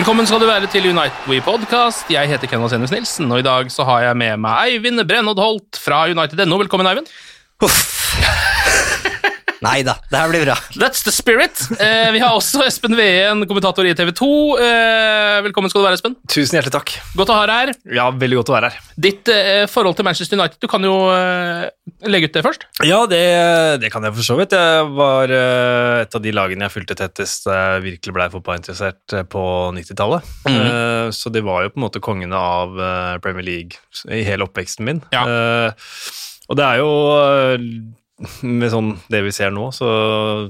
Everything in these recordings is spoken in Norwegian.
Velkommen skal du være til Unite We Podcast. Jeg heter Kenneth Senus Nilsen, og i dag så har jeg med meg Eivind Brennodd Holt fra United.no. Velkommen, Eivind. Nei da, det her blir bra. That's the spirit. Eh, vi har også Espen Veen, kommentator i TV 2. Eh, velkommen skal du være, Espen. Tusen hjertelig takk. Godt å ha deg her. Ja, veldig godt å være her. Ditt eh, forhold til Manchester United, du kan jo eh, legge ut det først. Ja, det, det kan jeg for så vidt. Jeg var eh, et av de lagene jeg fulgte tettest da jeg virkelig blei fotballinteressert eh, på 90-tallet. Eh, så det var jo på en måte kongene av eh, Premier League i hele oppveksten min. Ja. Eh, og det er jo eh, med sånn det vi ser nå, så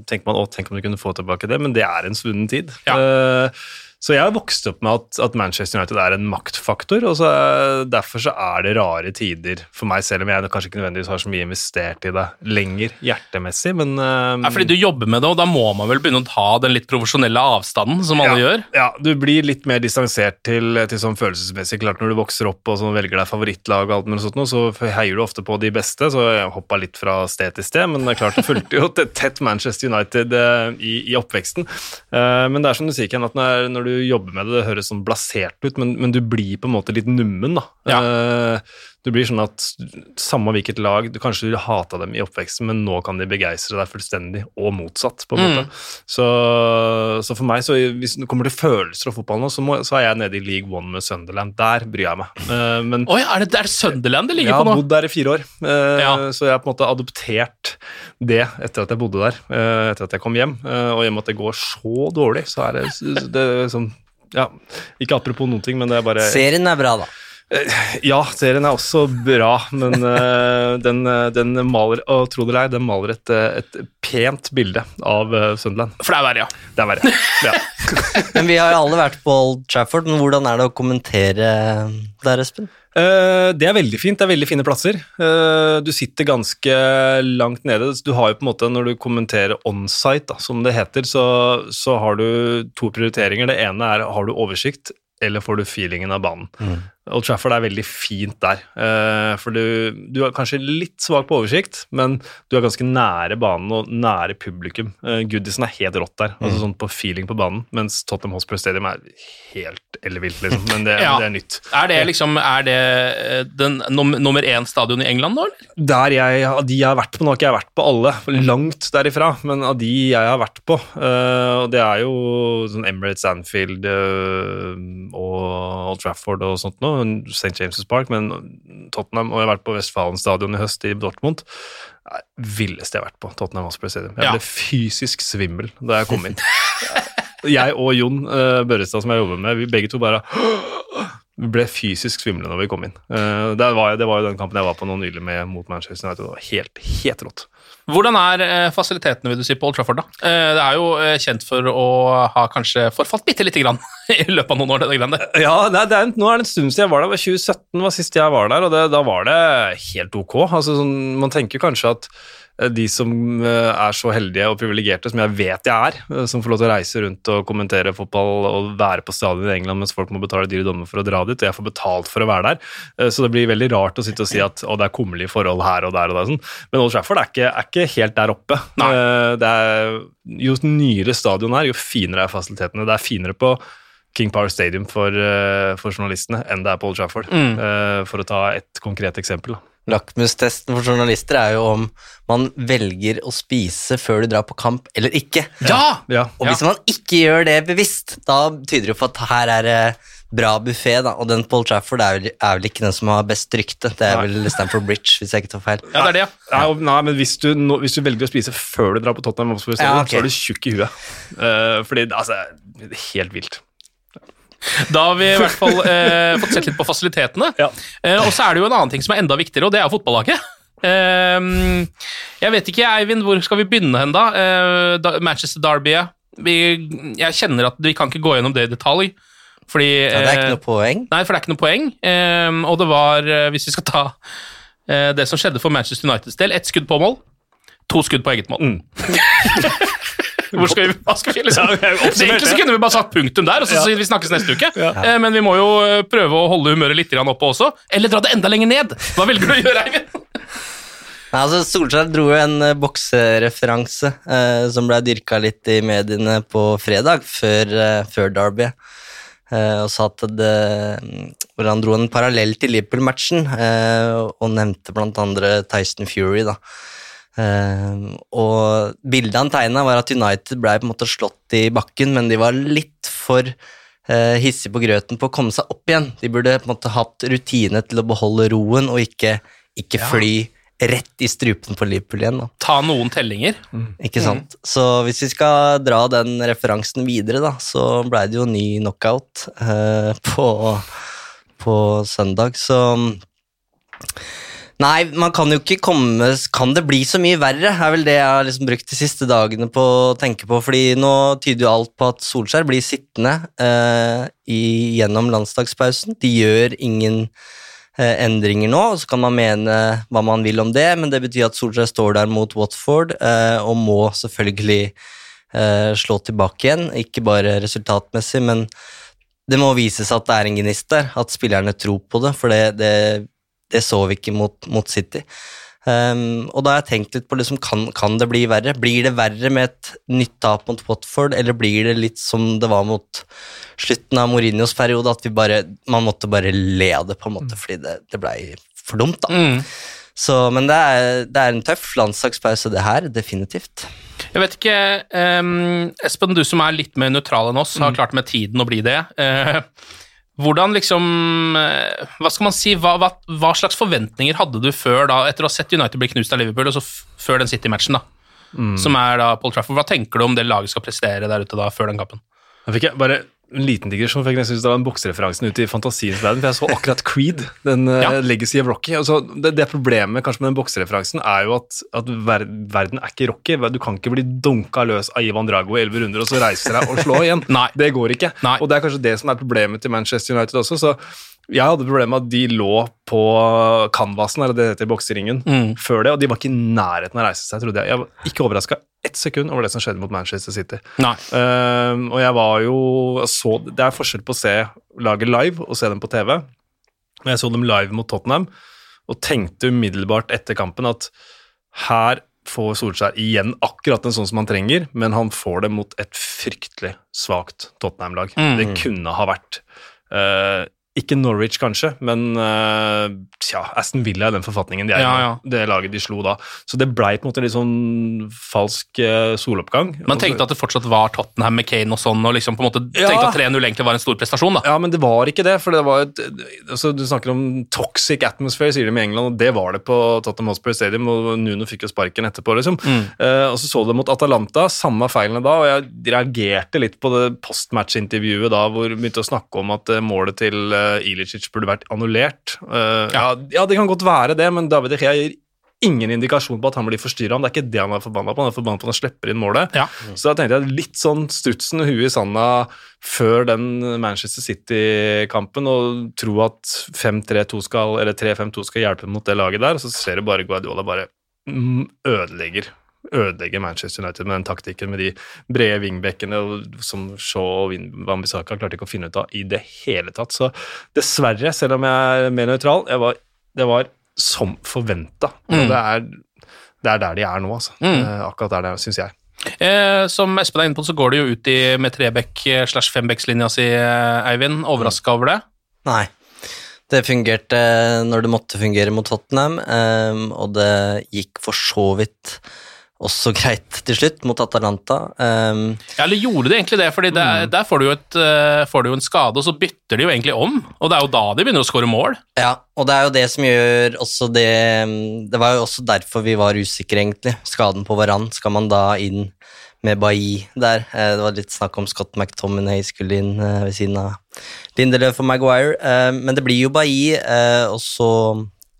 tenker man å, tenk om du kunne få tilbake det, men det er en svunnen tid. Ja. Eh, så jeg har vokst opp med at, at Manchester United er en maktfaktor, og så, eh, derfor så er det rare tider for meg, selv om jeg kanskje ikke nødvendigvis har så mye investert i det lenger hjertemessig, men eh, Ja, fordi du jobber med det, og da må man vel begynne å ta den litt profesjonelle avstanden, som alle ja, gjør. Ja, du blir litt mer distansert til, til sånn følelsesmessig. Klart Når du vokser opp og sånn velger deg favorittlag, og alt mulig sånt, så heier du ofte på de beste. Så jeg hoppa litt fra sted til sted, men det er klart jeg fulgte jo tett- tett Manchester United eh, i, i oppveksten. Uh, men det er som du sier, Ken, at når, når du jobber med det, det høres sånn blasert ut, men, men du blir på en måte litt nummen, da. Eh, du blir sånn at samme hvilket lag du Kanskje du hata dem i oppveksten, men nå kan de begeistre deg fullstendig, og motsatt, på en Mm. Så, så for meg, så hvis det kommer til følelser og fotball nå, så, må, så er jeg nede i league one med Sunderland. Der bryr jeg meg. Uh, men Oi, er det, det er Sunderland det ligger på nå? Jeg har bodd der i fire år, uh, Ja. så jeg har på en måte adoptert det etter at jeg bodde der, uh, etter at jeg kom hjem. Og i og med at det går så dårlig, så er det, det det sånn ja, Ikke apropos noen ting, men det er bare Serien er bra, da. Ja, serien er også bra, men eh, den, eh, den maler Og tro det eller ei, den maler et, eh, et pent bilde av uh, Sunderland. For det er verre, ja. Det er verre. Ja. Men vi har jo alle vært på Old Trafford. Men hvordan er det å kommentere der, Espen? Eh, det er veldig fint. Det er veldig fine plasser. Eh, du sitter ganske langt nede. Du har jo på en måte, Når du kommenterer onsite, da, som det heter, så, så har du to prioriteringer. Det ene er har du oversikt, eller får du feelingen av banen. Old Trafford er veldig fint der. eh, for du, du er kanskje litt svak på oversikt, men du er ganske nære banen og nære publikum. Uh, Goodison er helt rått der, altså sånn på feeling på banen, mens Tottenham Hotspur Stadium er helt ellevilt, liksom. Men det, Ja. det er nytt. Er det liksom Er det eh, den num nummer én stadion i England nå, eller? Der jeg, av de jeg har vært på, nå har ikke jeg vært på alle, langt derifra, men av de jeg har vært på, eh, og det er jo sånn Emirates, Anfield eh, og Old Trafford og sånt nå, St. James' Park, men Tottenham, og jeg har vært på Westfalen stadion i høst i Dortmund, det villeste jeg har vært på, Tottenham Hospital Stadium. Jeg Ja. ble fysisk svimmel da jeg kom inn. Jeg og Jon uh, Børrestad, som jeg jobber med, vi begge to bare vi ble fysisk svimle når vi kom inn. Uh, det, var, det var jo den kampen jeg var på nå nylig med, mot Manchester United. Det var helt, helt rått. Hvordan er eh, fasilitetene vil du si, på Old Trafford? da? Eh, det er jo eh, kjent for å ha kanskje forfalt bitte lite grann i løpet av noen år. det. Ja, det er, en- Nå er det en stund siden jeg var der. Det var 2017 var sist jeg var der, og det, da var det helt ok. Altså, sånn, man tenker kanskje at de som eh, er så heldige og privilegerte, som jeg vet jeg er, eh, som får lov til å reise rundt og kommentere fotball og være på stadion i England mens folk må betale dyre dommer for å dra dit, og jeg får betalt for å være der. Eh, Så det blir veldig rart å sitte og si at å, det er kummerlige forhold her og der og der. Sånn. Men Old Trafford er ikke, er ikke helt der oppe. Eh, Det er, jo nyere stadion er, jo finere er fasilitetene. Det er finere på King Power Stadium for, eh, for journalistene enn det er på Old Trafford, Mm. eh, for å ta et konkret eksempel. Lakmustesten for journalister er jo om man velger å spise før du drar på kamp eller ikke. Ja! Ja. Og hvis man ikke gjør det bevisst, da tyder det jo på at her er det bra buffé, da. Og den Paul Trafford er vel, er vel ikke den som har best rykte. Det er vel Stamford Bridge, hvis jeg ikke tar feil. Ja, det er det, ja. Nei, nei, men hvis du, no, hvis du velger å spise før du drar på Tottenham, Ja, okay. så er du tjukk i huet. Uh, fordi, altså, det er helt vilt. Da har vi i hvert fall eh, fått sett litt på fasilitetene. Ja. Eh, og så er det jo en annen ting som er enda viktigere, og det er jo fotballaget. Eh, jeg vet ikke, Eivind, hvor skal vi begynne hen, da? Eh, Manchester Derby. Vi, jeg kjenner at vi kan ikke gå gjennom det i detalj. Fordi Ja, det er eh, ikke noe poeng. Nei, for det er ikke noe poeng. Eh, og det var, eh, hvis vi skal ta eh, det som skjedde for Manchester Uniteds del, ett skudd på mål, to skudd på eget mål. Mm. Hvor skal vi, hva skal vi liksom? Ja, Så Egentlig så kunne vi bare sagt punktum der, og så Ja. sier vi snakkes neste uke. Eh, men vi må jo eh, prøve å holde humøret litt grann oppe også. Eller dra det enda lenger ned. Hva velger du å gjøre, Eivind? Nei, altså Solskjær dro jo en eh, boksereferanse eh, som ble dyrka litt i mediene på fredag, før, eh, før Derby. Eh, og sa at det, hvor han dro en parallell til Liverpool-matchen, eh, og nevnte blant andre Tyson Fury. da. Eh, og bildet han tegna, var at United ble på en måte slått i bakken, men de var litt for uh, hissige på grøten på å komme seg opp igjen. De burde på en måte hatt rutine til å beholde roen, og ikke, ikke fly rett i strupen på Liverpool igjen. da. Ta noen tellinger. Ikke sant? Så hvis vi skal dra den referansen videre, da, så blei det jo ny knockout uh, på, på søndag, så Nei, man kan jo ikke komme Kan det bli så mye verre? er vel det jeg har liksom brukt de siste dagene på å tenke på. fordi nå tyder jo alt på at Solskjær blir sittende eh, i, gjennom landsdagspausen. De gjør ingen eh, endringer nå, og så kan man mene hva man vil om det, men det betyr at Solskjær står der mot Watford eh, og må selvfølgelig eh, slå tilbake igjen. Ikke bare resultatmessig, men det må vises at det er en gnist der, at spillerne tror på det, for det, det, det så vi ikke mot, mot City. Um, og da har jeg tenkt litt på liksom, kan, kan det bli verre? Blir det verre med et nytt tap mot Watford, eller blir det litt som det var mot slutten av Mourinhos periode, at vi bare, man måtte bare le av det, på en måte, fordi det, det blei for dumt, da. Mm. Så, men det er, det er en tøff landslagspause, det her, definitivt. Jeg vet ikke, um, Espen, du som er litt mer nøytral enn oss, har klart med tiden å bli det. Eh, hvordan liksom eh, Hva skal man si, hva, hva, hva slags forventninger hadde du før da, etter å ha sett United bli knust av Liverpool, og så før den City-matchen, da? Som er da Paul Trafford. Hva tenker du om det laget skal prestere der ute da, før den kampen? Jeg fikk bare en liten digresjon, for jeg synes det var en boksereferansen ute i fantasiens verden. For jeg så akkurat Creed, den eh, Ja. Legacy of Rocky. Altså, det, det problemet kanskje med den boksereferansen er jo at, at ver verden er ikke Rocky. Du kan ikke bli dunka løs av Ivan Drago i elleve runder og så reise deg og slå igjen. Nei. Det går ikke. Nei. Og det er kanskje det som er problemet til Manchester United også. så jeg hadde problemer med at de lå på canvasen, eller det heter bokseringen, Mm. før det, og de var ikke i nærheten av å reise seg, trodde jeg. Jeg var ikke overraska ett sekund over det som skjedde mot Manchester City. Ehm, og jeg var jo så, Det er forskjell på å se laget live og se dem på TV. Jeg så dem live mot Tottenham og tenkte umiddelbart etter kampen at her får Solskjær igjen akkurat en sånn som han trenger, men han får det mot et fryktelig svakt Tottenham-lag. Mm. Det kunne ha vært eh, ikke Norwich, kanskje, men uh, tja, Aston Villa i den forfatningen de er Ja, ja. Det laget de slo da. Så det blei på en måte litt sånn falsk uh, soloppgang. Man tenkte at det fortsatt var Tottenham med Kane og sånn, og liksom på en måte Ja. tenkte at 3-0 egentlig var en stor prestasjon, da. Ja, men det var ikke det. for det var et, altså Du snakker om toxic atmosphere, sier de med England, og det var det på Tottenham Hotspur Stadium. og Nuno fikk jo sparken etterpå, liksom. Eh, og så så du det mot Atalanta, samme feilene da, og jeg reagerte litt på det postmatch-intervjuet da, hvor vi begynte å snakke om at målet til Ilicic burde vært annullert. Uh, ja. ja, det kan godt være det, men David De gir ingen indikasjon på at han blir forstyrra. Det er ikke det han er forbanna på, han er forbanna på at han slipper inn målet. Ja. Så da tenkte jeg litt sånn strutsen og huet i sanda før den Manchester City-kampen, og tro at 5-3-2 skal, eller 3-5-2 skal hjelpe mot det laget der, og så ser du bare Guardiola bare mm, ødelegger ødelegger Manchester United med den taktikken med de brede wingbackene som Shaw og Wambisaka klarte ikke å finne ut av i det hele tatt. Så dessverre, selv om jeg er mer nøytral, jeg var, det var som forventa. Mm. Det, det er der de er nå, altså. Mm. Eh, Akkurat der det er, syns jeg. Eh, som Espen er inne på, så går det jo ut i, med trebekk eh, slash fembekkslinja si, eh, Eivind. Overraska over det? Nei. Det fungerte når det måtte fungere mot Tottenham, ehm, og det gikk for så vidt også greit til slutt mot Atalanta. Um, Ja, eller gjorde de egentlig det? Fordi der, der får, du jo et, uh, får du jo en skade, og så bytter de jo egentlig om. Og det er jo da de begynner å skåre mål. ja, og det er jo det som gjør også det Det var jo også derfor vi var usikre, egentlig. Skaden på Varan. Skal man da inn med Bailly der? Uh, Det var litt snakk om Scott McTominay skulle inn uh, ved siden av Lindelöf og Maguire, eh, men det blir jo Bailly, og så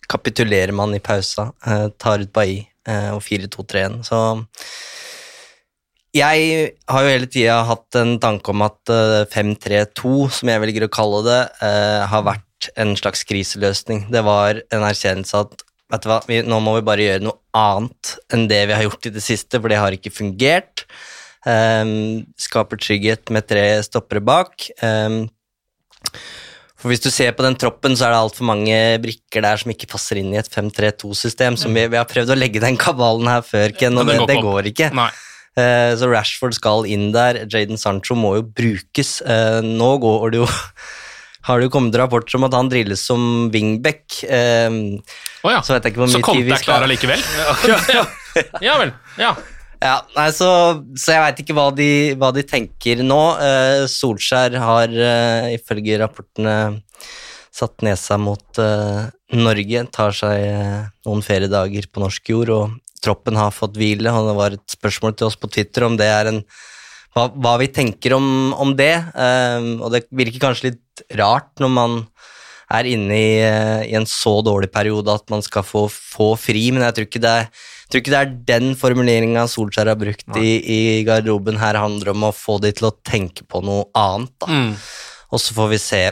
kapitulerer man i pausa, tar ut Bailly og 4-2-3-1, så jeg har jo hele tida hatt en tanke om at eh, 5-3-2, som jeg velger å kalle det, eh, har vært en slags kriseløsning. Det var en erkjennelse at vet du hva, nå må vi bare gjøre noe annet enn det vi har gjort i det siste, for det har ikke fungert. Skaper trygghet med tre stoppere bak. Um, for Hvis du ser på den troppen, så er det altfor mange brikker der som ikke passer inn i et 5-3-2-system. som vi, vi har prøvd å legge den kabalen her før, Ken, og det, det går ikke. Nei. Eh, Så Rashford skal inn der. Jaden Sancho må jo brukes. Eh, Nå går det jo har det jo kommet rapporter om at han drilles som wingback. Eh, oh ja. Så vet jeg ikke hvor mye tid Conte vi er klar skal ja, ja. ja vel. Ja. Ja, nei, så, så jeg veit ikke hva de, hva de tenker nå. Eh, Solskjær har eh, ifølge rapportene satt nesa mot eh, Norge, tar seg eh, noen feriedager på norsk jord, og troppen har fått hvile. Og det var et spørsmål til oss på Twitter om det er en hva, hva vi tenker om, om det. Eh, og det virker kanskje litt rart når man er inne i, eh, i en så dårlig periode at man skal få, få fri, men jeg tror ikke det er, tror ikke det er den formuleringa Solskjær har brukt i, i garderoben. Her handler om å få de til å tenke på noe annet. Da. Mm. Og så får vi se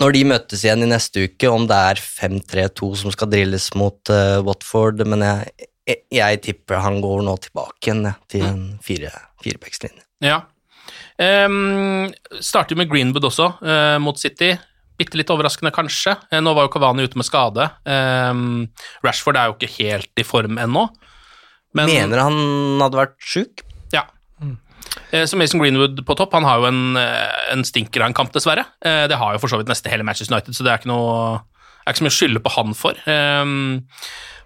når de møtes igjen i neste uke, om det er 5-3-2 som skal drilles mot uh, Watford, men jeg, jeg, jeg tipper han går nå tilbake igjen til en fire, firebackslinje. Ja. Um, starter med Greenwood også, uh, mot City. Bitte litt overraskende, kanskje. Eh, nå var jo Kavani ute med skade. Um, Rashford er jo ikke helt i form ennå. Men, Mener han hadde vært sjuk? Ja. Eh, Så Mason Greenwood på topp, han har jo en, eh, en stinker av en kamp, dessverre. Det har jo for så vidt nesten hele Manchester United, så det er ikke noe er ikke så mye å skylde på han for. Um,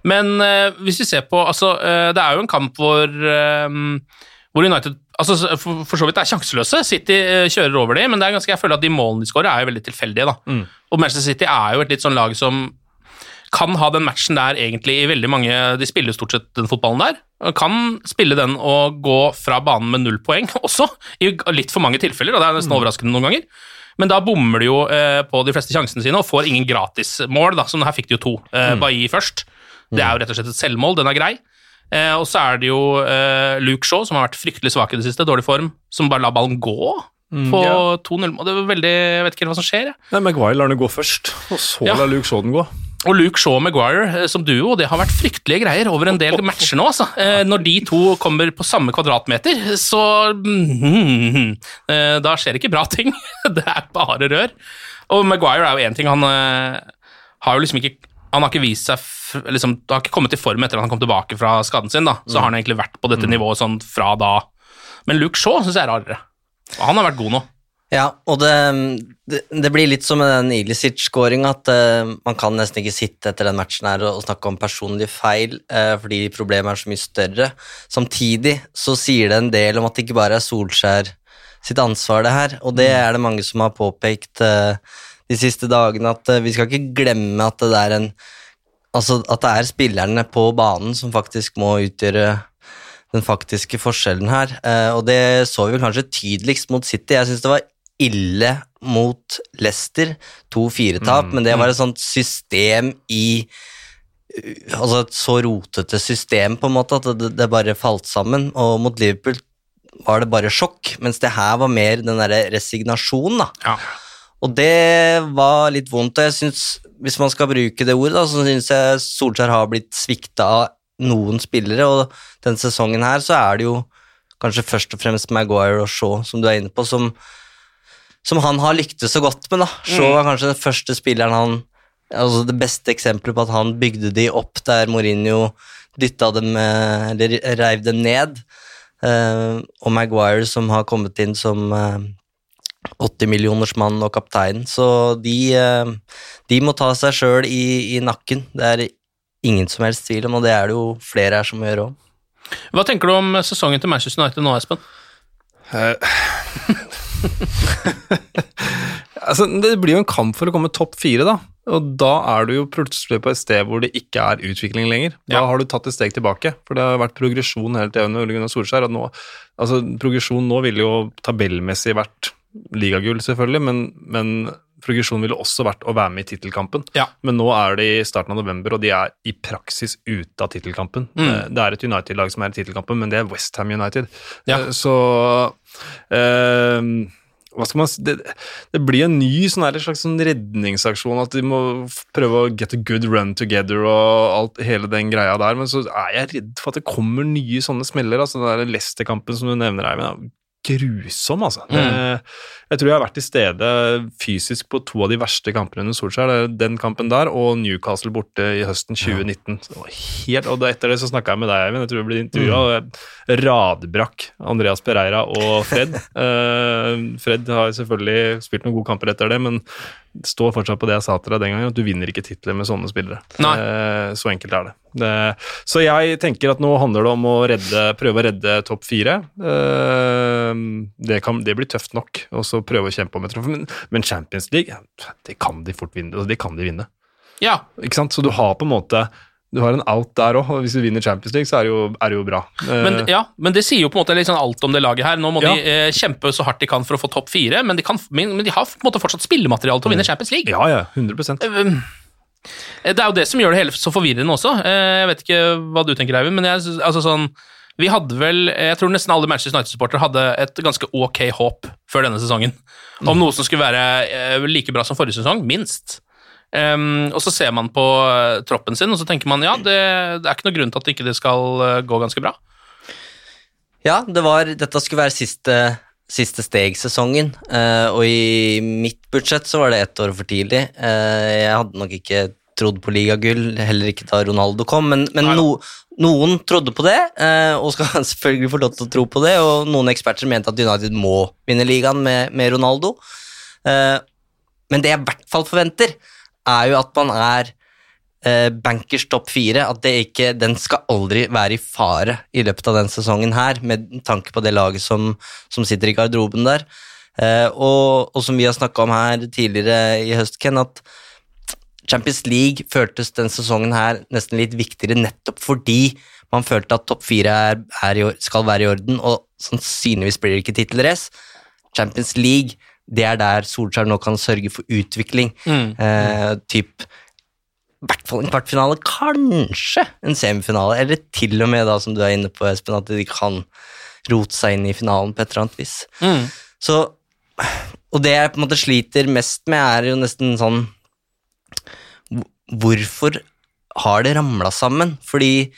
Men hvis vi ser på altså, Det er jo en kamp hvor, eh, hvor United altså, for, for så vidt er sjanseløse. City eh, kjører over dem, men det er ganske, jeg føler at de målene de skårer, er jo veldig tilfeldige. da. Og Manchester City er jo et litt sånn lag som kan ha den matchen der egentlig i veldig mange De spiller stort sett den fotballen der. Kan spille den og gå fra banen med null poeng også, i litt for mange tilfeller, og det er nesten overraskende noen ganger. Men da bommer de jo eh, på de fleste sjansene sine og får ingen gratismål, da, som her fikk de jo to. Eh, Bailly først. Det er jo rett og slett et selvmål, den er grei. Eh, og så er det jo eh, Luke Shaw, som har vært fryktelig svak i det siste, dårlig form, som bare lar ballen gå på ja. 2-0. Og Det var veldig, Jeg vet ikke helt hva som skjer, jeg. Nei, Maguire lar den gå først, og så Ja. lar Luke Shaw den gå. Og Luke Shaw og Maguire eh, som duo, det har vært fryktelige greier over en del matcher nå. altså. Eh, Når de to kommer på samme kvadratmeter, så mm, Da skjer det ikke bra ting. Det er bare rør. Og Maguire er jo én ting, han har jo liksom ikke han har ikke vist seg liksom, Det har ikke kommet i form etter at han kom tilbake fra skaden sin. da, Så har han egentlig vært på dette nivået sånn fra da. Men Luke Shaw syns jeg er rarere. Han har vært god nå. Ja, og det, det, det blir litt som med den Ilisic-skåringa, at uh, man kan nesten ikke sitte etter den matchen her og, og snakke om personlige feil, uh, fordi problemet er så mye større. Samtidig så sier det en del om at det ikke bare er Solskjær sitt ansvar, det her, og det er det mange som har påpekt uh, de siste dagene, at vi skal ikke glemme at det er en Altså at det er spillerne på banen som faktisk må utgjøre den faktiske forskjellen her. Eh, og det så vi kanskje tydeligst mot City. Jeg syns det var ille mot Leicester, 2-4-tap, men det var et sånt system i Altså et så rotete system, på en måte, at det, det bare falt sammen. Og mot Liverpool var det bare sjokk, mens det her var mer den derre resignasjonen, da. Ja. Og det var litt vondt, og jeg synes, hvis man skal bruke det ordet, da, så syns jeg Solskjær har blitt svikta av noen spillere, og den sesongen her så er det jo kanskje først og fremst Maguire og Shaw, som du er inne på, som, som han har lyktes så godt med. da. Shaw var kanskje den første spilleren han altså Det beste eksempelet på at han bygde de opp der Mourinho dytta dem eh, Eller reiv dem ned. Uh, og Maguire som har kommet inn som eh, 80-millionersmann og kaptein. Så de, eh, de må ta seg sjøl i, i nakken. Det er ingen som helst tvil om, og det er det jo flere her som gjør òg. Hva tenker du om sesongen til Manchester United nå, Espen? Altså, det blir jo en kamp for å komme topp fire, da. Og da er du jo plutselig på et sted hvor det ikke er utvikling lenger. Da Ja. har du tatt et steg tilbake, for det har vært progresjon hele tiden under Ole Gunnar Solskjær. Og nå, altså, progresjon nå ville jo tabellmessig vært ligagull, selvfølgelig, men, men progresjonen ville også vært å være med i tittelkampen. Ja. Men nå er det i starten av november, og de er i praksis ute av tittelkampen. Mm. Eh, Det er et United-lag som er i tittelkampen, men det er Westham United. Ja. Eh, Så eh, hva skal man si det, det blir en ny sånn her, slags sånn redningsaksjon, at de må prøve å get a good run together og alt, hele den greia der, men så er jeg redd for at det kommer nye sånne smeller. altså Den Leicester-kampen som du nevner, Eivind, grusom, altså. Det, jeg tror jeg har vært til stede fysisk på to av de verste kampene under Solskjær. Den kampen der og Newcastle borte i høsten 2019. Det var helt, og etter det så snakka jeg med deg, Eivind. Jeg tror jeg ble intervjua. og jeg Radbrakk Andreas Pereira og Fred. Eh, Fred har selvfølgelig spilt noen gode kamper etter det, men står fortsatt på det jeg sa til deg den gangen, at du vinner ikke titler med sånne spillere. Nei. Eh, så enkelt er det. Så jeg tenker at nå handler det om å redde, prøve å redde topp fire. Eh, det, kan, det blir tøft nok, og så prøve å kjempe om et trofé. Men, men Champions League, det kan de fort vinne. altså, Det kan de vinne. Ja, Ikke sant? Så du har på en måte du har en out der òg, og hvis du vinner Champions League, så er det jo, er det jo bra. Eh, men, ja, men det sier jo på en måte sånn alt om det laget her. Nå må Ja. de eh, kjempe så hardt de kan for å få topp fire, men de, kan, men, men de har på en måte fortsatt spillemateriale til å vinne Champions League. ja, ja, 100%. Det er jo det som gjør det hele så forvirrende også. Eh, Jeg vet ikke hva du tenker, Eivind, men jeg, altså sånn, vi hadde vel Jeg tror nesten alle Manchester United-supportere hadde et ganske ok håp før denne sesongen. Om noe som skulle være eh, like bra som forrige sesong, minst. Um, og så ser man på eh, troppen sin, og så tenker man ja, det, det er ikke noe grunn til at ikke det skal eh, gå ganske bra. Ja, det var, dette skulle være siste, siste steg-sesongen, uh, og i mitt budsjett så var det ett år for tidlig. Uh, jeg hadde nok ikke trodd på ligagull, heller ikke da Ronaldo kom, men, men no, noen trodde på det, eh, og skal selvfølgelig få lov til å tro på det, og noen eksperter mente at United må vinne ligaen med, med Ronaldo. Eh, men det jeg i hvert fall forventer, er jo at man er eh, bankers topp fire, at det ikke, den skal aldri være i fare i løpet av den sesongen her, med tanke på det laget som, som sitter i garderoben der. Og, og som vi har snakka om her tidligere i høst, Ken, at Champions League føltes den sesongen her nesten litt viktigere nettopp fordi man følte at topp fire i, skal være i orden, og sannsynligvis blir det ikke tittelrace. Champions League, det er der Solskjær nå kan sørge for utvikling. Eh, typ i hvert fall en kvartfinale, kanskje en semifinale, eller til og med da, som du er inne på, Espen, at de kan rote seg inn i finalen på et eller annet vis. Så, og det jeg på en måte sliter mest med, er jo nesten sånn Hvorfor har det ramla sammen? Fordi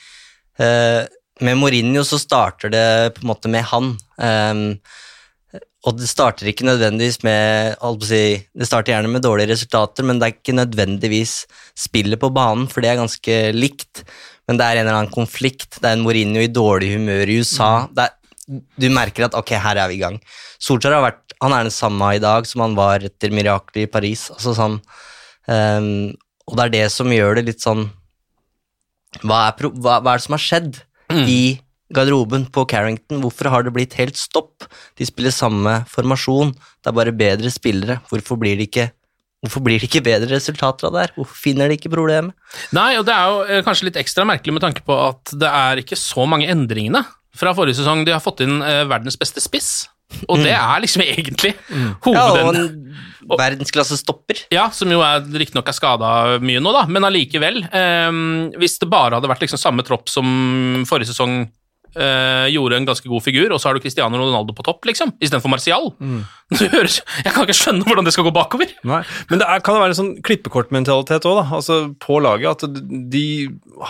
eh, med Mourinho så starter det på en måte med han. Um, og det starter ikke nødvendigvis med si, Det starter gjerne med dårlige resultater, men det er ikke nødvendigvis spillet på banen, for det er ganske likt. Men det er en eller annen konflikt. Det er en Mourinho i dårlig humør i USA. Det er, du merker at ok, her er vi i gang. Solskjær har vært, han er den samme i dag som han var etter miraklet i Paris. Altså sånn, ehm, og det er det som gjør det litt sånn Hva er, hva, hva er det som har skjedd i garderoben på Carrington? Hvorfor har det blitt helt stopp? De spiller samme formasjon, det er bare bedre spillere. Hvorfor blir det ikke Hvorfor blir det ikke bedre resultater av det her? Hvorfor finner de ikke problemet? Nei, og det er jo eh, kanskje litt ekstra merkelig med tanke på at det er ikke så mange endringene fra forrige sesong. De har fått inn eh, verdens beste spiss, og det er liksom egentlig Mm. Ja, og en verdensklasse stopper. Ja, som jo er, riktignok er skada mye nå, da, men allikevel. Eh, hvis det bare hadde vært liksom samme tropp som forrige sesong eh, gjorde en ganske god figur, og så har du Cristiano Ronaldo på topp, liksom, istedenfor Martial. Mm. høres, jeg kan ikke skjønne hvordan det skal gå bakover. Nei, men det er, kan det være en sånn klippekortmentalitet òg. Altså, på laget. At de,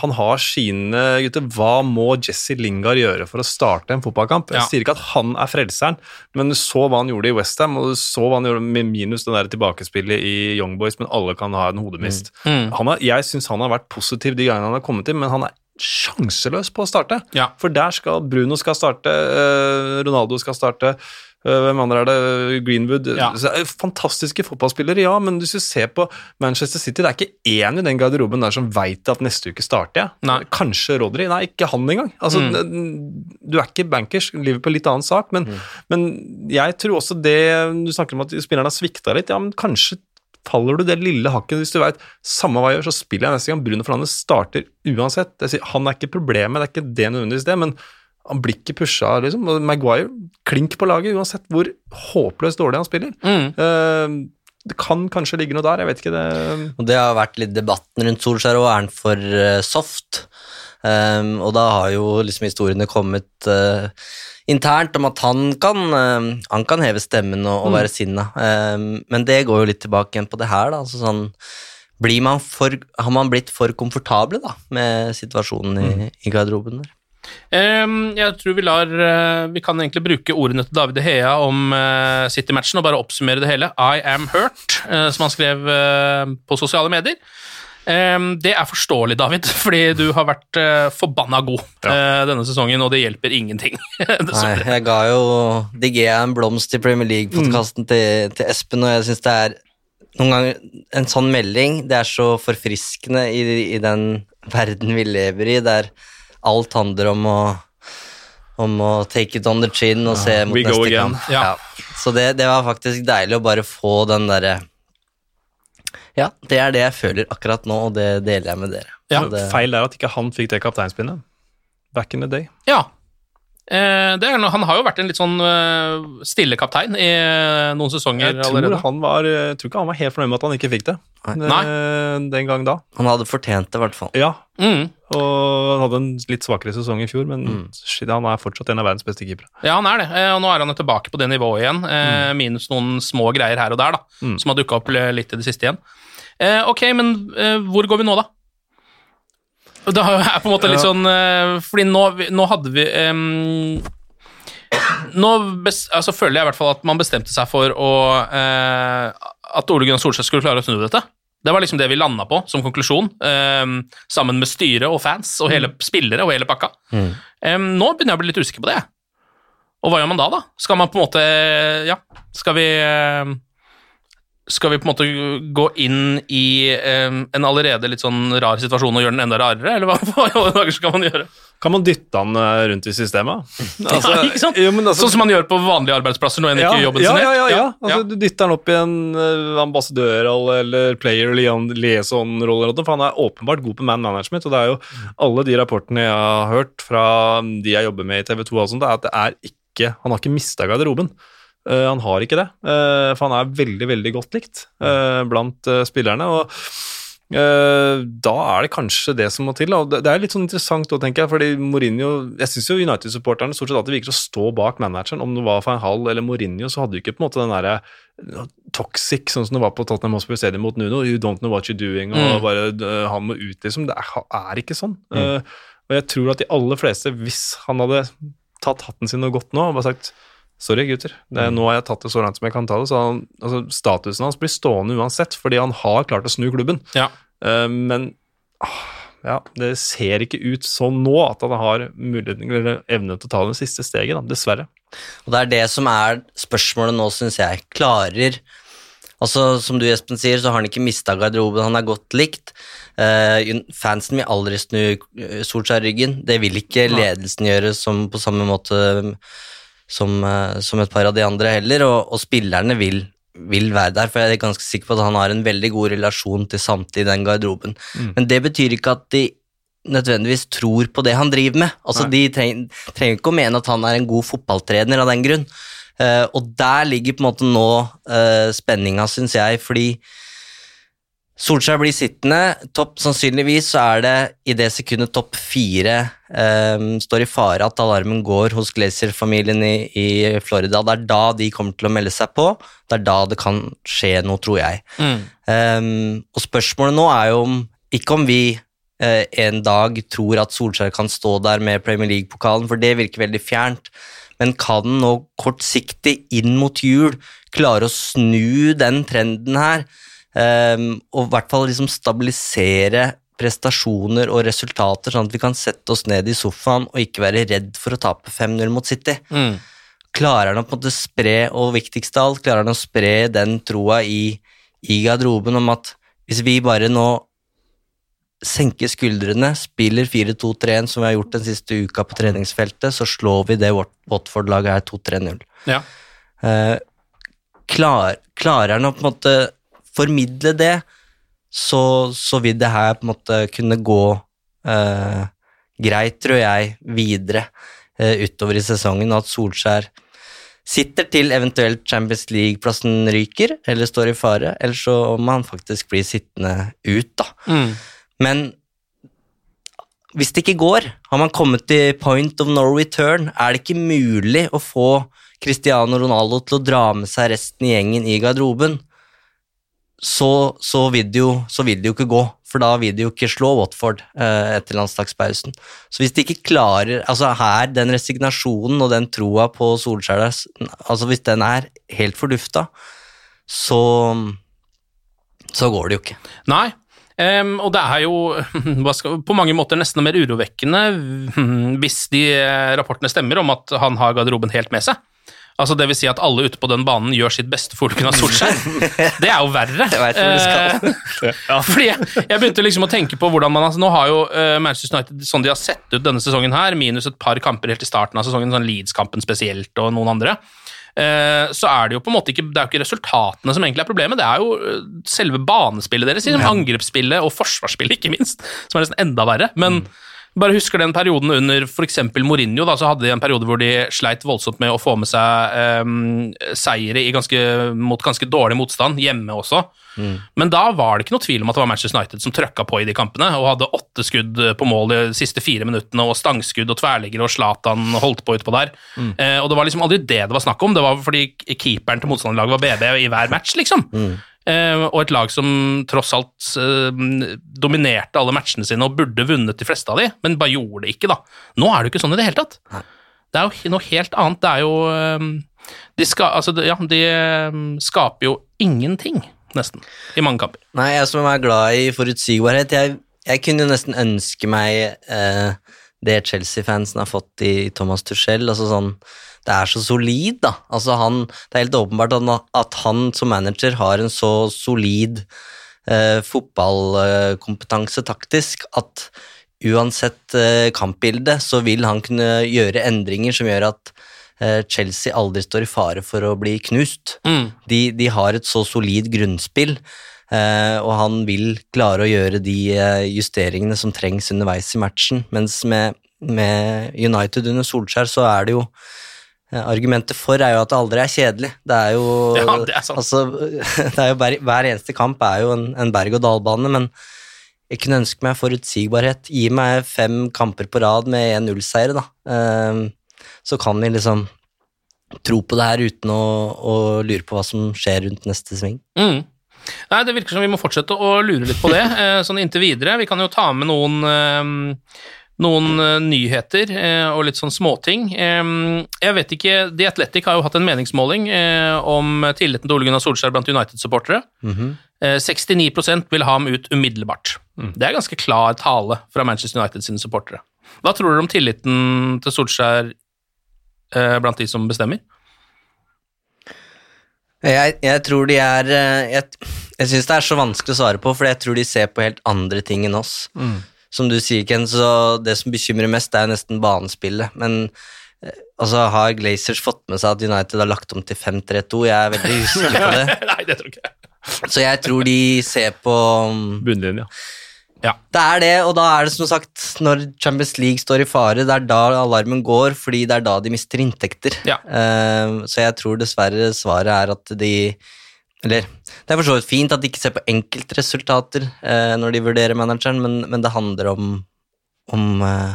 han har sine gutter. Hva må Jesse Lingard gjøre for å starte en fotballkamp? Jeg Ja. sier ikke at han er frelseren, men du så hva han gjorde i Westham, og du så hva han gjorde med minus det der tilbakespillet i Young Boys, men alle kan ha en hodemist. Mm. Han har, jeg syns han har vært positiv de gangene han har kommet inn, men han er sjanseløs på å starte. Ja. For der skal Bruno skal starte, eh, Ronaldo skal starte. eh, Hvem andre er det? Greenwood. Ja. Er Fantastiske fotballspillere, ja, men hvis du ser på Manchester City, det er ikke én i den garderoben der som veit at neste uke starter jeg. Nei. Kanskje Rodri. Nei, ikke han engang. Altså, Du er ikke bankers. Liverpool litt annen sak, men, men jeg tror også det Du snakker om at spillerne har svikta litt. Ja, men kanskje faller du det lille hakket hvis du veit samme hva jeg gjør, så spiller jeg neste gang. Bruno Fernandez starter uansett. Jeg sier, han er ikke problemet, det er ikke det nødvendigvis det, men han blir ikke pusha, liksom. Og Maguire, klink på laget, uansett hvor håpløst dårlig han spiller. Mm. Uh, det kan kanskje ligge noe der, jeg vet ikke det. Og det har vært litt debatten rundt Solskjær, og er han for eh, soft? Um, og da har jo liksom historiene kommet eh, internt om at han kan, eh, han kan heve stemmen og, og være sinna. Um, men det går jo litt tilbake igjen på det her, da. Altså sånn, blir man for, har man blitt for komfortable da, med situasjonen i, i garderoben der? Um, jeg tror vi lar uh, Vi kan egentlig bruke ordene til David Hea om uh, City-matchen og bare oppsummere det hele. I am hurt, uh, som han skrev eh, på sosiale medier. Ehm, det er forståelig, David, fordi du har vært uh, forbanna god eh, denne sesongen, og det hjelper ingenting. Nei, jeg ga jo Digea en blomst i Premier League-podkasten til, til Espen, og jeg syns det er noen ganger en sånn melding Det er så forfriskende i, i den verden vi lever i, der alt handler om å om å take it on the chin og se mot neste kamp. Ja. Så det, det var faktisk deilig å bare få den derre Ja, det er det jeg føler akkurat nå, og det deler jeg med dere. Ja, det, Feil er at ikke han fikk det kapteinspinnet. Back in the day. Ja. Eh, det er, han har jo vært en litt sånn eh, stille kaptein i eh, noen sesonger Jeg tror, allerede. han var, jeg tror ikke han var helt fornøyd med at han ikke fikk det Nei. den gang da. han hadde fortjent det, i hvert fall. Ja, Mm. og han hadde en litt svakere sesong i fjor, men shit, han er fortsatt en av verdens beste keepere. Ja, han er det, og nå er han jo tilbake på det nivået igjen, mm. minus noen små greier her og der, da, Mm. som har dukka opp litt i det siste igjen. Eh, ok, men hvor går vi nå, da? Det er på en måte litt sånn eh, Fordi nå, nå hadde vi um, Nå best, altså føler jeg i hvert fall at man bestemte seg for å uh, At Ole Gunnar Solskjær skulle klare å snu dette. Det var liksom det vi landa på som konklusjon, um, sammen med styret og fans og hele spillere og hele pakka. Em, nå begynner jeg å bli litt usikker på det. Og hva gjør man da, da? Skal man på en måte Ja, skal vi Skal vi på en måte gå inn i eh, en allerede litt sånn rar situasjon og gjøre den enda rarere, eller hva, hva i alle dager skal man gjøre? Kan man dytte han eh, rundt i systemet? Altså, ja, ikke sant? jo, men altså- sånn som man gjør på vanlige arbeidsplasser når en ikke gjør jobben ja, sin helt? ja, ja. Ja, Altså, Du dytter han opp i en uh, ambassadørrolle eller player liaison-rolle, for han er åpenbart god på man management. og det er jo Alle de rapportene jeg har hørt fra de jeg jobber med i TV 2, og sånt, er at det er ikke, han har ikke mista garderoben. Eh, han har ikke det, uh, for han er veldig veldig godt likt uh, blant spillerne. og da er det kanskje det som må til. og Det er litt sånn interessant òg, tenker jeg. fordi Mourinho Jeg syns jo United-supporterne stort sett alltid virker å stå bak manageren. Om det var van Hall eller Mourinho, så hadde du ikke på en måte den derre toxic, sånn som det var på Tottenham Hospital Stadium mot Nuno. You don't know what you're doing, og Mm. bare han må ut, liksom. Det er, er ikke sånn. Eh, og jeg tror at de aller fleste, hvis han hadde tatt hatten sin og gått nå og bare sagt Sorry, gutter. Det, Nå har jeg tatt det så langt som jeg kan ta det. Så han, altså, statusen hans blir stående uansett, fordi han har klart å snu klubben. Ja. Uh, men ah, ja, det ser ikke ut sånn nå at han har muligheten eller evne til å ta det siste steget, da, dessverre. Og det er det som er spørsmålet nå, syns jeg. Klarer Altså, Som du Espen sier, så har han ikke mista garderoben, han er godt likt. Eh, fansen vil aldri snu eh, Solskjær ryggen. Det vil ikke ledelsen gjøre som, på samme måte som, eh, som et par av de andre heller, og, og spillerne vil, vil være der, for jeg er ganske sikker på at han har en veldig god relasjon til samtlige i den garderoben. Men det betyr ikke at de nødvendigvis tror på det han driver med. Altså, De treng, trenger ikke å mene at han er en god fotballtrener av den grunn. Uh, og der ligger på en måte nå uh, spenninga, syns jeg, fordi Solskjær blir sittende. Topp sannsynligvis så er det i det sekundet topp fire eh, står i fare at alarmen går hos Glazer-familien i, i Florida. Det er da de kommer til å melde seg på. Det er da det kan skje noe, tror jeg. Eh, og spørsmålet nå er jo om ikke om vi eh, en dag tror at Solskjær kan stå der med Premier League-pokalen, for det virker veldig fjernt. Men kan han nå kortsiktig inn mot jul klare å snu den trenden her? Um, og i hvert fall liksom stabilisere prestasjoner og resultater, sånn at vi kan sette oss ned i sofaen og ikke være redd for å tape 5-0 mot City. Mm. Klarer han å på en måte spre, og viktigst av alt, klarer han å spre den troa i, i garderoben om at hvis vi bare nå senker skuldrene, spiller 4-2-3-1 som vi har gjort den siste uka på treningsfeltet, så slår vi det vårt Watford-laget her 2-3-0. Ja. Eh, klar, klarer han å på en måte formidle det, så, så vil det her på en måte kunne gå eh, greit, tror jeg, videre eh, utover i sesongen, og at Solskjær sitter til eventuelt Champions League-plassen ryker, eller står i fare, eller så må han faktisk bli sittende ut, da. Mm. Men hvis det ikke går, har man kommet til point of no return, er det ikke mulig å få Cristiano Ronaldo til å dra med seg resten i gjengen i garderoben, så, så, vil det jo, det jo ikke gå, for da vil det jo ikke slå Watford eh, etter landslagspausen. Så hvis de ikke klarer Altså her, den resignasjonen og den troa på Solskjær, altså hvis den er helt fordufta, så så går det jo ikke. Nei, Um, og det er jo skal, på mange måter nesten mer urovekkende hvis de eh, rapportene stemmer om at han har garderoben helt med seg. Altså Det vil si at alle ute på den banen gjør sitt beste for Ole Solskjær. Det er jo verre. Jeg vet hvor du skal. Eh, fordi jeg, jeg begynte liksom å tenke på hvordan man altså, Nå har jo eh, Manchester United sånn de har sett ut denne sesongen her, minus et par kamper helt i starten av sesongen, sånn Leeds-kampen spesielt og noen andre, eh, så er det jo på en måte ikke Det er jo ikke resultatene som egentlig er problemet, det er jo eh, selve banespillet deres, liksom, angrepsspillet og forsvarsspillet, ikke minst, som er nesten enda verre. Men bare husker den perioden under f.eks. Mourinho, da, så hadde de en periode hvor de sleit voldsomt med å få med seg um, seire i ganske, mot ganske dårlig motstand, hjemme også. Men da var det ikke noe tvil om at det var Manchester United som trøkka på i de kampene, og hadde åtte skudd på mål de siste fire minuttene, og stangskudd og tverrliggere, og Zlatan holdt på utpå der. Eh, og det var liksom aldri det det var snakk om, det var fordi keeperen til motstanderlaget var BB i hver match, liksom. Eh, og et lag som tross alt eh, dominerte alle matchene sine og burde vunnet de fleste av de, men bare gjorde det ikke, da. Nå er det jo ikke sånn i det hele tatt. Det er jo noe helt annet. Det er jo eh, De, ska, altså, ja, de eh, skaper jo ingenting, nesten, i mange kamper. Nei, jeg som er glad i forutsigbarhet, jeg, jeg kunne jo nesten ønske meg eh, det Chelsea-fansen har fått i Thomas Tuchel. Altså sånn, det er så solid, da. Altså han, det er helt åpenbart at, han- som manager har en så solid eh, fotballkompetanse taktisk at uansett eh, kampbilde så vil han kunne gjøre endringer som gjør at eh, Chelsea aldri står i fare for å bli knust. Mm. De, de har et så solid grunnspill, eh, og han vil klare å gjøre de eh, justeringene som trengs underveis i matchen. Mens med, med United under Solskjær så er det jo Argumentet for er jo at det aldri er kjedelig. Det er jo, Ja, det er sant. Altså, det er jo hver, hver eneste kamp er jo en, en berg-og-dal-bane, men jeg kunne ønske meg forutsigbarhet. Gi meg fem kamper på rad med 1-0-seier, da. Um, så kan vi liksom tro på det her uten å, å lure på hva som skjer rundt neste sving. Mm. Nei, Det virker som vi må fortsette å lure litt på det, eh, sånn inntil videre. Vi kan jo ta med noen, eh, noen eh, nyheter eh, og litt sånn småting. Jeg vet ikke, The Athletic har jo hatt en meningsmåling eh, om tilliten til Ole Gunnar Solskjær blant United-supportere. Eh, 69% vil ha ham ut umiddelbart. Det er ganske klar tale fra Manchester United sine supportere. Hva tror dere om tilliten til Solskjær blant de som bestemmer? Jeg, jeg tror de er Jeg, jeg syns det er så vanskelig å svare på, for jeg tror de ser på helt andre ting enn oss. Som du sier, Ken, så det som bekymrer mest, er nesten banespillet. Men eh, altså, har Glazers fått med seg at United har lagt om til 5-3-2? Jeg er veldig usikker på det. Nei, det tror ikke jeg. Så jeg tror de ser på Bunnlinja. Ja. Det er det, og da er det som sagt, når Champions League står i fare, det er da alarmen går, fordi det er da de mister inntekter. Ja. Uh, så jeg tror dessverre svaret er at de Eller det er for så vidt fint at de ikke ser på enkeltresultater eh, når de vurderer manageren, men, men det handler om, om eh,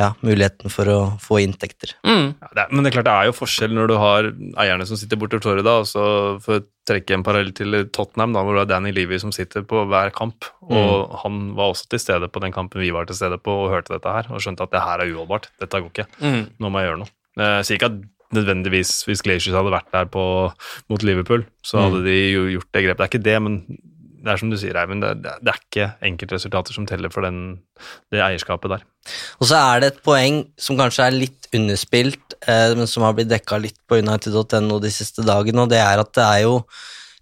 ja, muligheten for å få inntekter. Mm. Ja, det er, men det er klart det er jo forskjell når du har eierne som sitter borte i da, og så for å trekke en parallell til Tottenham, da, hvor det er Danny Levy som sitter på hver kamp, og han var også til stede på den kampen vi var til stede på, og hørte dette her, og skjønte at det her er uholdbart, dette går ikke, Mm. nå må jeg gjøre noe. Jeg sier ikke at nødvendigvis hvis Glaciers hadde vært der på, mot Liverpool, så hadde de jo gjort det grepet. Det er ikke det, men det er som du sier, Eivind, det, det er ikke enkeltresultater som teller for den, det eierskapet der. Og så er det et poeng som kanskje er litt underspilt, eh, men som har blitt dekka litt på United.no de siste dagene, og det er at det er jo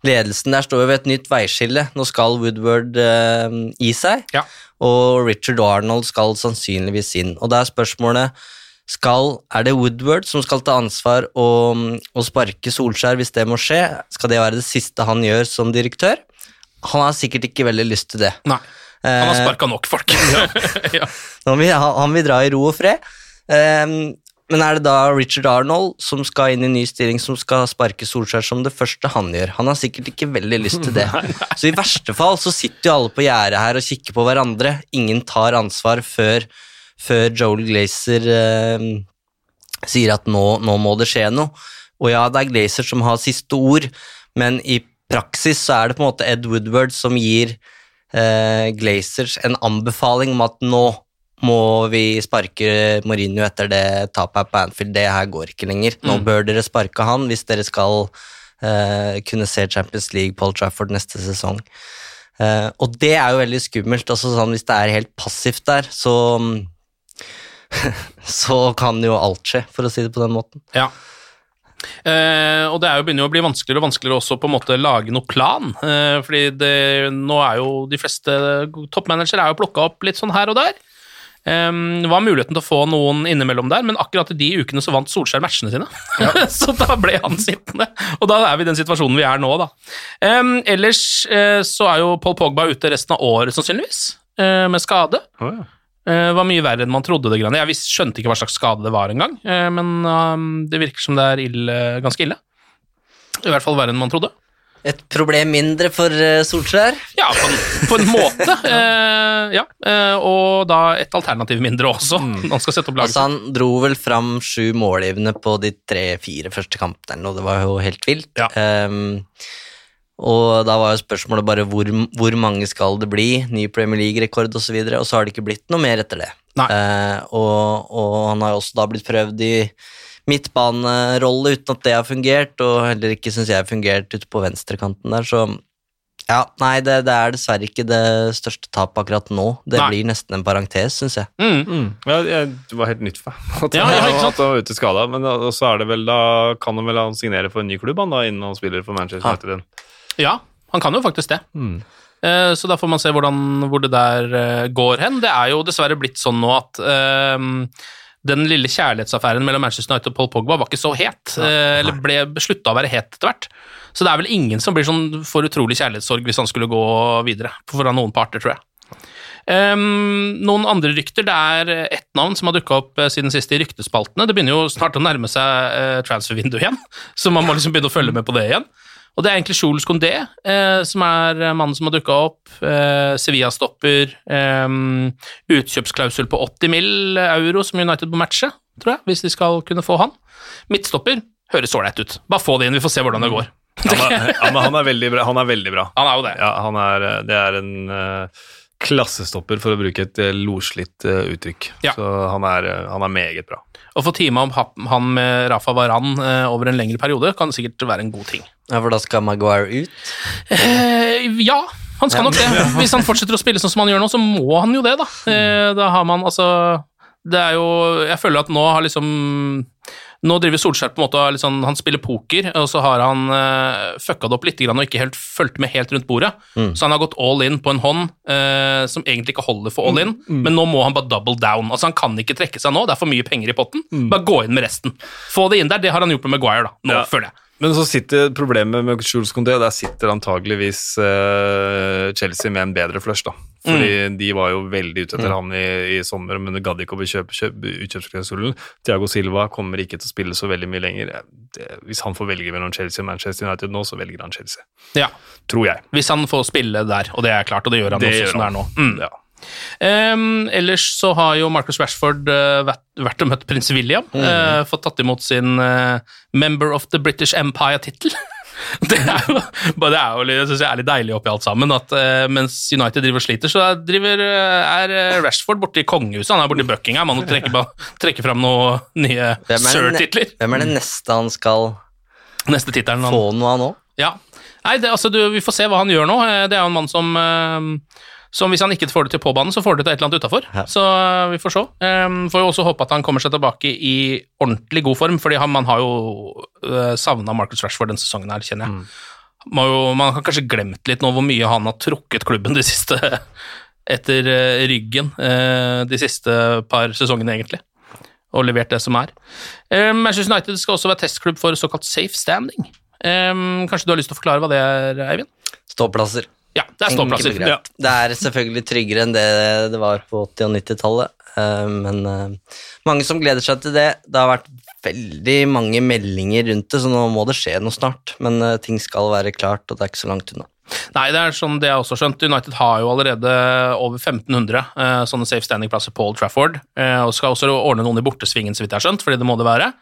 Ledelsen der står jo ved et nytt veiskille. Nå skal Woodward eh, i seg, Ja. og Richard Arnold skal sannsynligvis inn. Og da er spørsmålet skal, er det Woodward som skal ta ansvar og, og sparke Solskjær hvis det må skje? Skal det være det siste han gjør som direktør? Han har sikkert ikke veldig lyst til det. Nei. Han har Eh, sparka nok folk. ja. han vil, han han vil dra i ro og fred. Um, men er det da Richard Arnold som skal inn i ny stilling, som skal sparke Solskjær som det første han gjør? Han har sikkert ikke veldig lyst til det. Så i verste fall så sitter jo alle på gjerdet her og kikker på hverandre. Ingen tar ansvar før, før Joel Glazer eh, sier at nå, nå må det skje noe. Og ja, det er Glazer som har siste ord, men i praksis så er det på en måte Ed Woodward som gir eh, Glazers en anbefaling om at nå må vi sparke Mourinho etter det tapet her på Anfield. Det her går ikke lenger. Nå bør dere sparke han hvis dere skal eh, kunne se Champions League Paul Trafford neste sesong. Eh, og det er jo veldig skummelt. Altså sånn, hvis det er helt passivt der, så så kan jo alt skje, for å si det på den måten. Ja. Eh, og det er jo begynner jo å bli vanskeligere og vanskeligere også på en måte lage noe plan. Eh, fordi det, nå er jo de fleste toppmanagere er jo plukka opp litt sånn her og der. Um, det var muligheten til å få noen innimellom der, men akkurat i de ukene så vant Solskjær matchene sine. så da ble han sittende, og da er vi i den situasjonen vi er nå, da. Um, ellers uh, så er jo Paul Pogba ute resten av året, sannsynligvis, uh, med skade. Oh, ja. Eh, var mye verre enn man trodde. det grann. Jeg visst skjønte ikke hva slags skade det var engang, uh, men um, det virker som det er ille, ganske ille. I hvert fall verre enn man trodde. Et problem mindre for eh, Solskjær. Ja, på en, på en måte. Eh, ja, eh, og da et alternativ mindre også, Mm. han skal sette opp laget. Altså, han dro vel fram sju målgivende på de tre-fire første kampene, og det var jo helt vilt. Ja. Ehm, og da var jo spørsmålet bare hvor, hvor mange skal det bli, ny Premier League-rekord osv., og, så og så har det ikke blitt noe mer etter det. Nei. Eh, og, og han har jo også da blitt prøvd i midtbanerolle uten at det har fungert, og heller ikke syns jeg har fungert ute på venstrekanten der, så ja, nei, det, det er dessverre ikke det største tapet akkurat nå. Det Nei. blir nesten en parentes, syns jeg. Mm. Ja, jeg, det var helt nytt for meg at, Ja, ja, han var ute skada. Men da- så er det vel, da kan han vel han signere for en ny klubb han da, innen han spiller for Manchester United. igjen. Ja, han kan jo faktisk det. Mm. Så da får man se hvordan, hvor det der eh, går hen. Det er jo dessverre blitt sånn nå at um, den lille kjærlighetsaffæren mellom Manchester United og Paul Pogba var ikke så het, Ja, eller ble slutta å være het etter hvert. Så det er vel ingen som blir sånn for utrolig kjærlighetssorg hvis han skulle gå videre, fra noen parter, tror jeg. Um, noen andre rykter. Det er ett navn som har dukka opp eh, siden sist i ryktespaltene. Det begynner jo snart å nærme seg uh, transfervinduet igjen, så man må liksom begynne å følge med på det igjen. Og det er egentlig Jules Condé, eh, som er eh, mannen som har dukka opp. Eh, Sevilla-stopper. Eh, utkjøpsklausul på 80 mill. euro som United må matche, tror jeg, hvis de skal kunne få han. Midtstopper høres ålreit ut. Bare få det inn, vi får se hvordan det går. Han er, ja, men han er veldig bra. Han er veldig bra. Han er jo det. Ja, han er, det er en uh, klassestopper, for å bruke et uh, loslitt uh, uttrykk. Ja. Så han er, eh, han er meget bra. Å få teama om han med Rafa Varan eh, over en lengre periode kan sikkert være en god ting. Ja, For da skal Maguire ut? Eh, ja, han skal nok det. Hvis han fortsetter å spille sånn som han gjør nå, så må han jo det, da. Eh, da har man altså Det er jo Jeg føler at nå har liksom nå driver Solskjær på en måte sånn, Han spiller poker, og så har han uh, fucka det opp litt og ikke helt fulgt med helt rundt bordet. Så han har gått all in på en hånd eh, som egentlig ikke holder for all in, men nå må han bare double down. Altså Han kan ikke trekke seg nå, det er for mye penger i potten. Bare gå inn med resten. Få det inn der. Det har han gjort med Maguire, da. Nå, Ja. føler jeg. Men så sitter problemet med Jules Condé, der sitter antageligvis uh, Chelsea med en bedre flush, da. Fordi de var jo veldig ute etter han i, i sommer, men det gadd ikke å bekjøpe kjøp, utkjøpsklausulen. Thiago Silva kommer ikke til å spille så veldig mye lenger. Det, hvis han får velge mellom Chelsea og Manchester United nå, så velger han Chelsea. Ja. Tror jeg. Hvis han får spille der, og det er klart, og det gjør han Det også gjør som det er han. nå. Mm. Ja. Ehm, ellers så har jo Marcus Rashford uh, vært, vært og møtt prins William. eh, fått tatt imot sin uh, Member of the British Empire-tittel. Det er jo, det er jo jeg synes jeg er litt deilig oppi alt sammen, at mens United driver og sliter, så er, driver, er Rashford borte i kongehuset. Han er borte i Buckingham. Han trekker, trekke trekker fram noen nye er, sir-titler. hvem er det neste han skal Neste titelen, han få noe av nå? ja. Nei, det, altså, du, vi får se hva han gjør nå. Det er jo en mann som, som hvis han ikke får det til på banen, så får det til et eller annet utafor. Ja. Så eh, vi får se. Um, Får jo også håpe at han kommer seg tilbake i ordentlig god form, fordi han, man har jo uh, savna Marcus Rashford denne sesongen her, kjenner jeg. Man, har jo, man har kanskje glemt litt nå hvor mye han har trukket klubben de siste etter uh, ryggen uh, de siste par sesongene, egentlig. Og levert det som er. Um, Manchester United skal også være testklubb for såkalt safe standing. Um, kanskje du har lyst til å forklare hva det er, Eivind? Ståplasser. Ja, det er ståplasser. Ja. Det er selvfølgelig tryggere enn det det var på 80- og 90-tallet, eh, men eh, mange som gleder seg til det. Det har vært veldig mange meldinger rundt det, så nå må det skje noe snart. Men eh, ting skal være klart, og det er ikke så langt unna. Nei, det er sånn det jeg også har skjønt. United har jo allerede over 1500 eh, sånne safe standing-plasser på Old Trafford, og skal også ordne noen i bortesvingen, så vidt jeg har skjønt, fordi det må det være.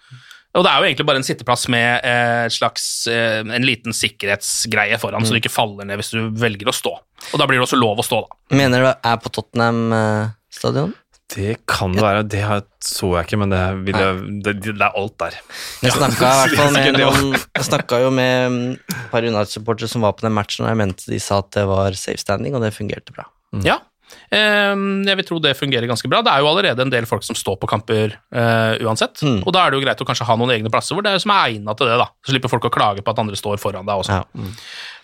Og det er jo egentlig bare en sitteplass med eh, slags, eh, en liten sikkerhetsgreie foran, så du ikke faller ned hvis du velger å stå. Og da blir det også lov å stå, da. Mener du det er på Tottenham eh, stadion? Det kan det være. Det så jeg ikke, men det, vil jeg, det, det er alt der. Jeg snakka, i med noen, jeg jo med mm, et par United-supportere som var på den matchen, og jeg mente de sa at det var safe standing, og det fungerte bra. Ja. Ehm, jeg vil tro det fungerer ganske bra. Det er jo allerede en del folk som står på kamper uh, uansett, Mm. og da er det jo greit å kanskje ha noen egne plasser hvor det er, som er egnet til det, da. Så slipper folk å klage på at andre står foran deg også. Ja.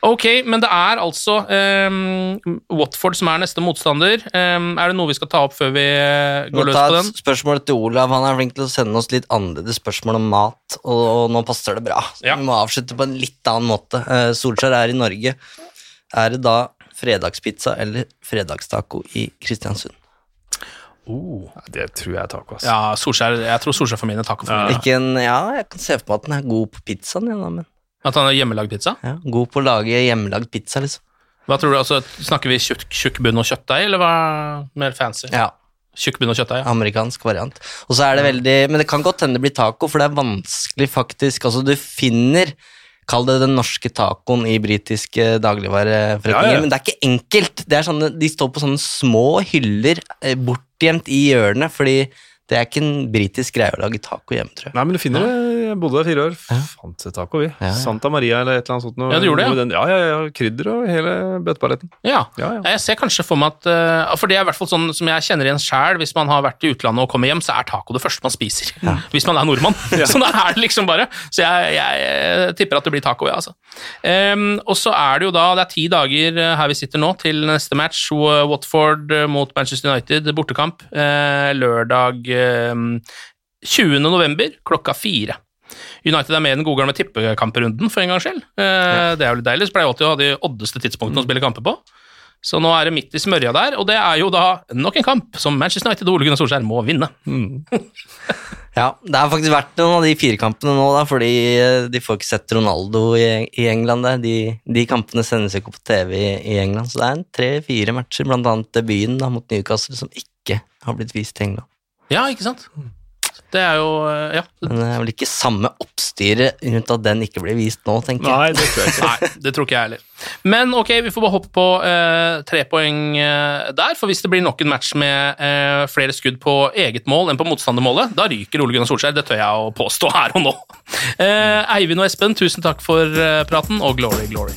Ok, men det er altså um, Watford som er neste motstander. Um, er det noe vi skal ta opp før vi eh, går løs ta på et den? spørsmål til Olav. Han er flink til å sende oss litt annerledes spørsmål om mat, og, og nå passer det bra. Ja. Vi må avslutte på en litt annen måte. Uh, Solskjær er i Norge. Er det da fredagspizza eller fredagstaco i Kristiansund? Oh. Det tror jeg er taco. Altså. Ja, Solskjær, jeg tror Solskjær-familien er taco-familien. Ikke en, ja, jeg kan se for meg at den er god på pizzaen, ja, men At han har hjemmelagd pizza? ja, god på å lage hjemmelagd pizza, liksom. Hva tror du, altså, Snakker vi tjukk, tjukk bunn og kjøttdeig, eller hva mer fancy? Ja, Tjukk bunn og kjøttdeig, ja. amerikansk variant. Og så er det veldig Men det kan godt hende det blir taco, for det er vanskelig faktisk. Altså, du finner Kall det den norske tacoen i britiske dagligvareforretninger, Ja, ja. men det er ikke enkelt. Det er sånne, de står på sånne små hyller eh, bortgjemt i hjørnet, fordi det er ikke en britisk greie å lage taco hjemme, tror jeg. Nei, men du finner det. Bodde der fire år. Fant et taco, vi. Ja, ja. Santa Maria eller et eller annet sånt. noe. Ja, du gjorde det, ja. Den- Ja, ja, ja. Krydder og hele bøtteballetten. Ja. Ja, ja. Jeg ser kanskje for meg at eh, For det er i hvert fall sånn som jeg kjenner igjen sjæl, hvis man har vært i utlandet og kommer hjem, så er taco det første man spiser. Hvis man er nordmann. Så da er det liksom bare Så jeg, jeg, eh, tipper at det blir taco, ja, altså. Um, og så er det jo da Det er ti dager eh, her vi sitter nå, til neste match. Watford mot Manchester United, bortekamp. Uh, lørdag um, 20. november klokka fire. United er med i den gode gamle tippekamperunden for en gangs skyld. Eh, Det er jo litt deilig. Så pleier jeg alltid å ha de oddeste tidspunktene å spille kamper på. Så nå er det midt i smørja der, og det er jo da nok en kamp som Manchester United og Ole Gunnar Solskjær må vinne. Ja, det har faktisk vært noen av de fire kampene nå, da, fordi eh, de får ikke sett Ronaldo i, i England. Der. De, de kampene sendes ikke på TV i, i England, så det er tre-fire matcher, blant annet debuten da, mot Newcastle, som ikke har blitt vist i England. Ja, ikke sant? Det er jo eh, Ja. Men det er vel ikke samme oppstyret rundt at den ikke blir vist nå, tenker jeg. Nei, det tror jeg ikke. Nei, det tror ikke jeg heller. Men ok, vi får bare hoppe på eh, tre poeng eh, der, for hvis det blir nok en match med eh, flere skudd på eget mål enn på motstandermålet, da ryker Ole Gunnar Solskjær. Det tør jeg å påstå her og nå. Eh, Eivind og Espen, tusen takk for eh, praten, og glory, glory.